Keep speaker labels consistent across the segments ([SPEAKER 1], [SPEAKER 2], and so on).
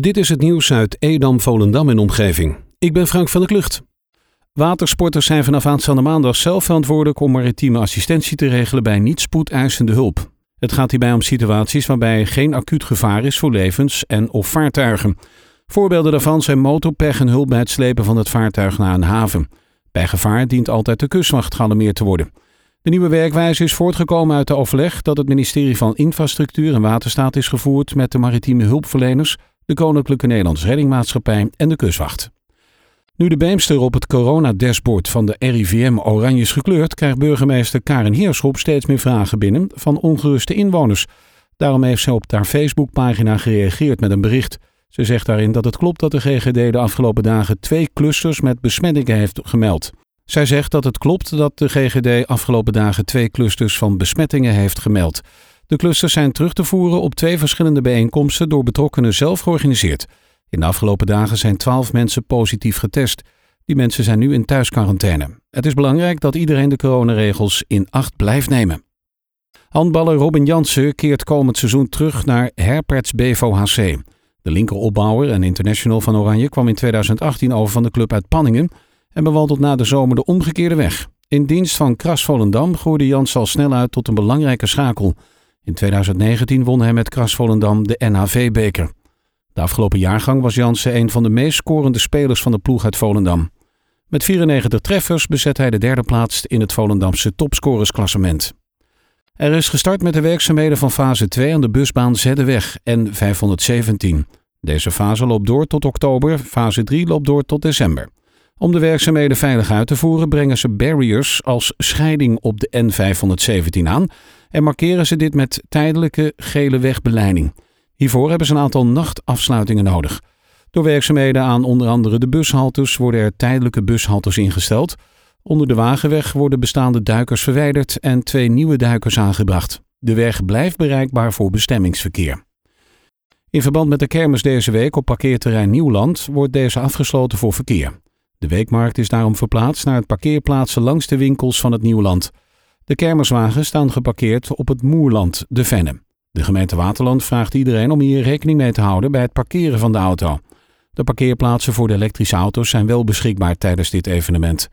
[SPEAKER 1] Dit is het nieuws uit Edam, Volendam en omgeving. Ik ben Frank van der Klucht. Watersporters zijn vanaf aanstaande maandag zelf verantwoordelijk om maritieme assistentie te regelen bij niet spoedeisende hulp. Het gaat hierbij om situaties waarbij geen acuut gevaar is voor levens en of vaartuigen. Voorbeelden daarvan zijn motorpech en hulp bij het slepen van het vaartuig naar een haven. Bij gevaar dient altijd de kustwacht gealarmeerd te worden. De nieuwe werkwijze is voortgekomen uit de overleg dat het ministerie van Infrastructuur en Waterstaat is gevoerd met de maritieme hulpverleners, de Koninklijke Nederlandse Reddingmaatschappij en de kustwacht. Nu de Beemster op het coronadashboard van de RIVM oranje is gekleurd, krijgt burgemeester Karen Heerschop steeds meer vragen binnen van ongeruste inwoners. Daarom heeft ze op haar Facebookpagina gereageerd met een bericht. Ze zegt daarin dat het klopt dat de GGD de afgelopen dagen twee clusters met besmettingen heeft gemeld. Zij zegt dat het klopt dat de GGD afgelopen dagen twee clusters van besmettingen heeft gemeld. De clusters zijn terug te voeren op twee verschillende bijeenkomsten door betrokkenen zelf georganiseerd. In de afgelopen dagen zijn twaalf mensen positief getest. Die mensen zijn nu in thuisquarantaine. Het is belangrijk dat iedereen de coronaregels in acht blijft nemen. Handballer Robin Jansen keert komend seizoen terug naar Herperts BVHC. De linkeropbouwer en international van Oranje kwam in 2018 over van de club uit Panningen en bewandelt na de zomer de omgekeerde weg. In dienst van Kras Volendam groeide Jans al snel uit tot een belangrijke schakel. In 2019 won hij met Kras Volendam de NHV-beker. De afgelopen jaargang was Jansen een van de meest scorende spelers van de ploeg uit Volendam. Met 94 treffers bezet hij de derde plaats in het Volendamse topscorersklassement. Er is gestart met de werkzaamheden van fase 2 aan de busbaan Zeddeweg N517. Deze fase loopt door tot oktober, fase 3 loopt door tot december. Om de werkzaamheden veilig uit te voeren brengen ze barriers als scheiding op de N517 aan en markeren ze dit met tijdelijke gele wegbeleiding. Hiervoor hebben ze een aantal nachtafsluitingen nodig. Door werkzaamheden aan onder andere de bushaltes worden er tijdelijke bushaltes ingesteld. Onder de wagenweg worden bestaande duikers verwijderd en twee nieuwe duikers aangebracht. De weg blijft bereikbaar voor bestemmingsverkeer. In verband met de kermis deze week op parkeerterrein Nieuwland wordt deze afgesloten voor verkeer. De weekmarkt is daarom verplaatst naar het parkeerplaatsen langs de winkels van het Nieuwland. De kermiswagens staan geparkeerd op het Moerland, de Venne. De gemeente Waterland vraagt iedereen om hier rekening mee te houden bij het parkeren van de auto. De parkeerplaatsen voor de elektrische auto's zijn wel beschikbaar tijdens dit evenement.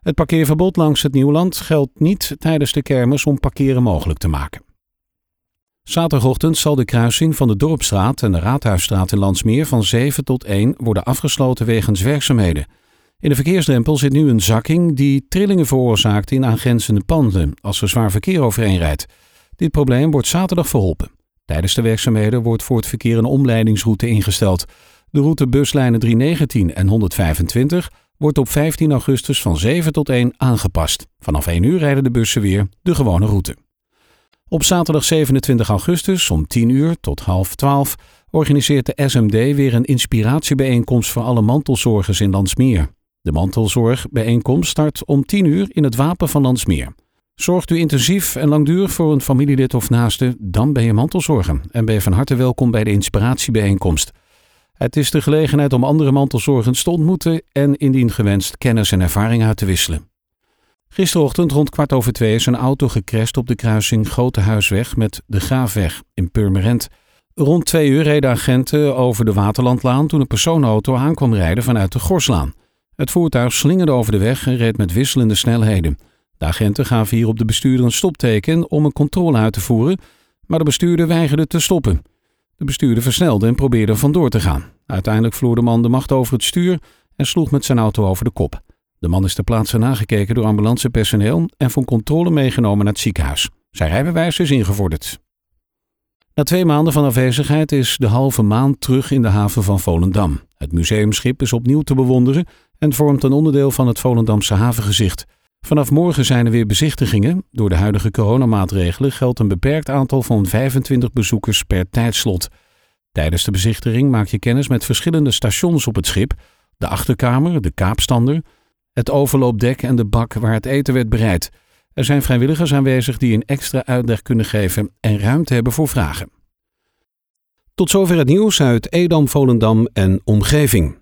[SPEAKER 1] Het parkeerverbod langs het Nieuwland geldt niet tijdens de kermis om parkeren mogelijk te maken. Zaterdagochtend zal de kruising van de Dorpstraat en de Raadhuisstraat in Landsmeer van 7 tot 1 worden afgesloten wegens werkzaamheden. In de verkeersdrempel zit nu een zakking die trillingen veroorzaakt in aangrenzende panden als er zwaar verkeer overheen rijdt. Dit probleem wordt zaterdag verholpen. Tijdens de werkzaamheden wordt voor het verkeer een omleidingsroute ingesteld. De route buslijnen 319 en 125 wordt op 15 augustus van 7 tot 1 aangepast. Vanaf 1 uur rijden de bussen weer de gewone route. Op zaterdag 27 augustus om 10 uur tot half 12 organiseert de SMD weer een inspiratiebijeenkomst voor alle mantelzorgers in Landsmeer. De mantelzorgbijeenkomst start om 10 uur in het Wapen van Landsmeer. Zorgt u intensief en langdurig voor een familielid of naaste, dan ben je mantelzorger en ben je van harte welkom bij de inspiratiebijeenkomst. Het is de gelegenheid om andere mantelzorgers te ontmoeten en indien gewenst kennis en ervaring uit te wisselen. Gisterochtend rond kwart over twee is een auto gecrashed op de kruising Grote Huisweg met de Graafweg in Purmerend. Rond twee uur reden agenten over de Waterlandlaan toen een personenauto aankwam rijden vanuit de Gorslaan. Het voertuig slingerde over de weg en reed met wisselende snelheden. De agenten gaven hier op de bestuurder een stopteken om een controle uit te voeren, maar de bestuurder weigerde te stoppen. De bestuurder versnelde en probeerde vandoor te gaan. Uiteindelijk vloer de man de macht over het stuur en sloeg met zijn auto over de kop. De man is ter plaatse nagekeken door ambulancepersoneel en voor controle meegenomen naar het ziekenhuis. Zijn rijbewijs is ingevorderd. Na twee maanden van afwezigheid is de halve maan terug in de haven van Volendam. Het museumschip is opnieuw te bewonderen en vormt een onderdeel van het Volendamse havengezicht. Vanaf morgen zijn er weer bezichtigingen. Door de huidige coronamaatregelen geldt een beperkt aantal van 25 bezoekers per tijdslot. Tijdens de bezichtiging maak je kennis met verschillende stations op het schip: de achterkamer, de kaapstander, het overloopdek en de bak waar het eten werd bereid. Er zijn vrijwilligers aanwezig die een extra uitleg kunnen geven en ruimte hebben voor vragen. Tot zover het nieuws uit Edam, Volendam en omgeving.